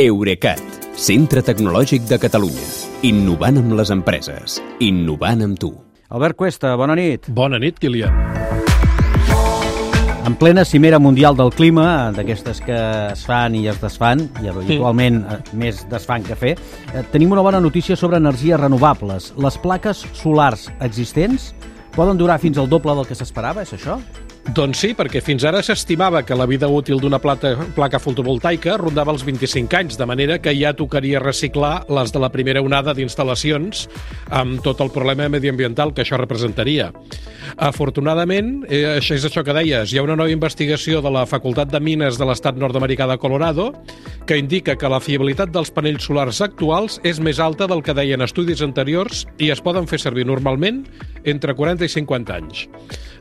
Eurecat, centre tecnològic de Catalunya. Innovant amb les empreses. Innovant amb tu. Albert Cuesta, bona nit. Bona nit, Kilian. En plena cimera mundial del clima, d'aquestes que es fan i es desfan, i habitualment eh, més desfan que fer, eh, tenim una bona notícia sobre energies renovables. Les plaques solars existents poden durar fins al doble del que s'esperava, és això? Doncs sí, perquè fins ara s'estimava que la vida útil d'una placa, fotovoltaica rondava els 25 anys, de manera que ja tocaria reciclar les de la primera onada d'instal·lacions amb tot el problema mediambiental que això representaria. Afortunadament, eh, això és això que deies, hi ha una nova investigació de la Facultat de Mines de l'estat nord-americà de Colorado que indica que la fiabilitat dels panells solars actuals és més alta del que deien estudis anteriors i es poden fer servir normalment entre 40 i 50 anys.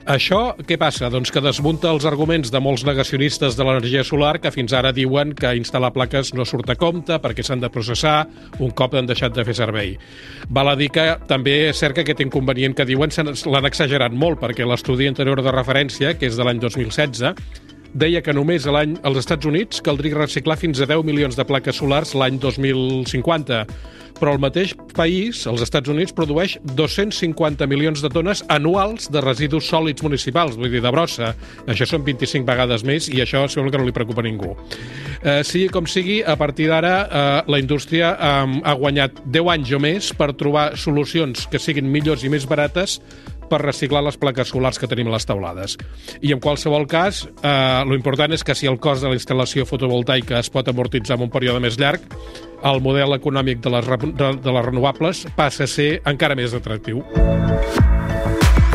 Això què passa? Doncs que desmunta els arguments de molts negacionistes de l'energia solar que fins ara diuen que instal·lar plaques no surt a compte perquè s'han de processar un cop han deixat de fer servei. Val a dir que també és cert que aquest inconvenient que diuen l'han exagerat molt perquè l'estudi anterior de referència, que és de l'any 2016, deia que només a l'any als Estats Units caldria reciclar fins a 10 milions de plaques solars l'any 2050 però el mateix país, els Estats Units, produeix 250 milions de tones anuals de residus sòlids municipals, vull dir, de brossa. Això són 25 vegades més i això sembla que no li preocupa a ningú. Eh, sigui com sigui, a partir d'ara eh, la indústria eh, ha guanyat 10 anys o més per trobar solucions que siguin millors i més barates per reciclar les plaques solars que tenim a les taulades. I en qualsevol cas, eh, lo important és que si el cost de la instal·lació fotovoltaica es pot amortitzar en un període més llarg, el model econòmic de les, de les renovables passa a ser encara més atractiu.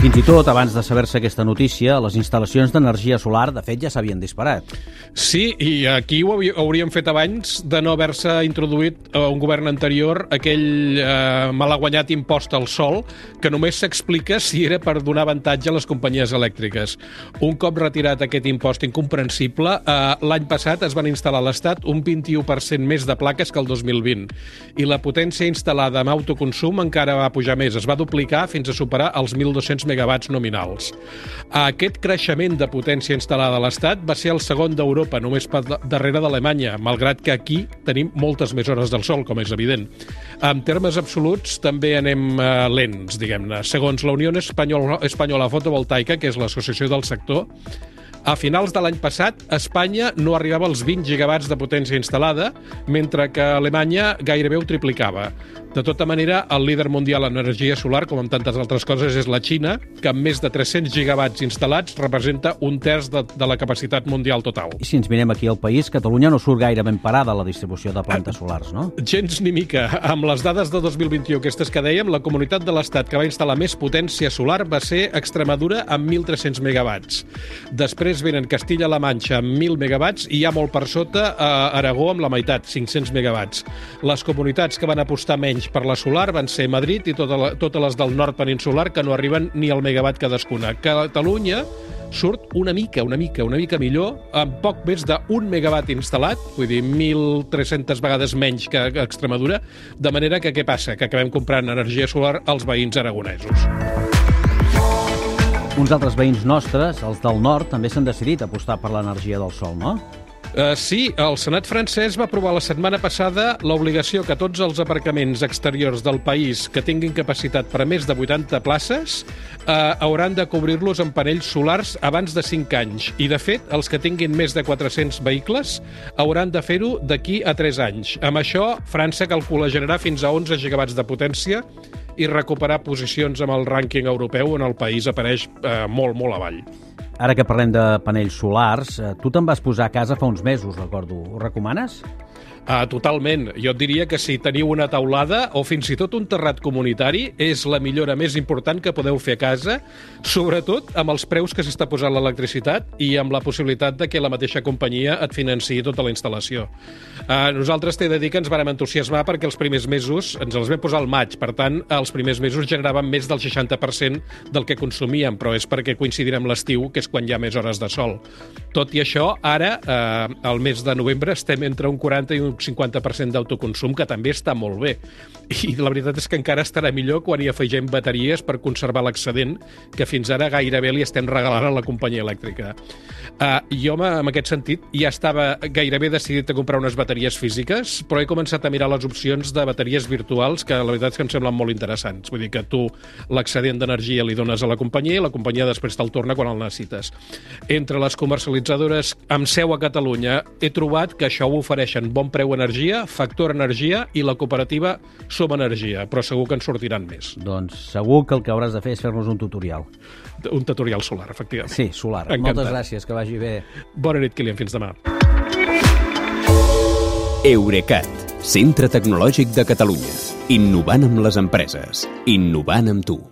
Fins i tot, abans de saber-se aquesta notícia, les instal·lacions d'energia solar, de fet, ja s'havien disparat. Sí, i aquí ho hauríem fet abans de no haver-se introduït a un govern anterior aquell eh, malaguanyat impost al sol, que només s'explica si era per donar avantatge a les companyies elèctriques. Un cop retirat aquest impost incomprensible, eh, l'any passat es van instal·lar a l'Estat un 21% més de plaques que el 2020, i la potència instal·lada amb autoconsum encara va pujar més, es va duplicar fins a superar els 1.200 megawatts nominals. Aquest creixement de potència instal·lada a l'Estat va ser el segon d'Europa, només per darrere d'Alemanya, malgrat que aquí tenim moltes més hores del sol, com és evident. En termes absoluts, també anem eh, lents, diguem-ne. Segons la Unió Espanyola, Espanyola Fotovoltaica, que és l'associació del sector, a finals de l'any passat, Espanya no arribava als 20 gigawatts de potència instal·lada, mentre que Alemanya gairebé ho triplicava. De tota manera, el líder mundial en energia solar, com en tantes altres coses, és la Xina, que amb més de 300 gigawatts instal·lats representa un terç de, de la capacitat mundial total. I si ens mirem aquí al país, Catalunya no surt gaire ben parada la distribució de plantes solars, no? Gens ni mica. Amb les dades de 2021, aquestes que dèiem, la comunitat de l'Estat que va instal·lar més potència solar va ser Extremadura amb 1.300 megawatts. Després venen Castilla-La Manxa amb 1.000 megawatts i ja molt per sota a Aragó amb la meitat, 500 megawatts. Les comunitats que van apostar menys per la solar van ser Madrid i tota la, totes les del nord peninsular que no arriben ni al megawatt cadascuna. Catalunya surt una mica, una mica, una mica millor, amb poc més d'un megawatt instal·lat, vull dir, 1.300 vegades menys que Extremadura, de manera que què passa? Que acabem comprant energia solar als veïns aragonesos. Uns altres veïns nostres, els del nord, també s'han decidit a apostar per l'energia del sol, no? Uh, sí, el Senat francès va aprovar la setmana passada l'obligació que tots els aparcaments exteriors del país que tinguin capacitat per a més de 80 places uh, hauran de cobrir-los amb panells solars abans de 5 anys. I, de fet, els que tinguin més de 400 vehicles hauran de fer-ho d'aquí a 3 anys. Amb això, França calcula generar fins a 11 gigawatts de potència i recuperar posicions amb el rànquing europeu on el país apareix eh, molt, molt avall. Ara que parlem de panells solars, eh, tu te'n vas posar a casa fa uns mesos, recordo. Ho recomanes? Uh, totalment. Jo et diria que si teniu una taulada o fins i tot un terrat comunitari és la millora més important que podeu fer a casa, sobretot amb els preus que s'està posant l'electricitat i amb la possibilitat de que la mateixa companyia et financiï tota la instal·lació. Uh, nosaltres t'he de dir que ens vam entusiasmar perquè els primers mesos ens els vam posar al maig, per tant, els primers mesos generaven més del 60% del que consumíem, però és perquè coincidirem l'estiu, que és quan hi ha més hores de sol. Tot i això, ara, eh, al mes de novembre, estem entre un 40 i un sub 50% d'autoconsum, que també està molt bé. I la veritat és que encara estarà millor quan hi afegem bateries per conservar l'excedent, que fins ara gairebé li estem regalant a la companyia elèctrica. Uh, jo, en aquest sentit, ja estava gairebé decidit a comprar unes bateries físiques, però he començat a mirar les opcions de bateries virtuals, que la veritat és que em semblen molt interessants. Vull dir que tu l'excedent d'energia li dones a la companyia i la companyia després te'l torna quan el necessites. Entre les comercialitzadores amb seu a Catalunya he trobat que això ho ofereixen bon preu energia, factor energia i la cooperativa Som Energia, però segur que en sortiran més. Doncs segur que el que hauràs de fer és fer-nos un tutorial. Un tutorial solar, efectivament. Sí, solar. Encantat. Moltes gràcies, que vagi bé. Bona nit, Kilian, fins demà. Eurecat, centre tecnològic de Catalunya. Innovant amb les empreses. Innovant amb tu.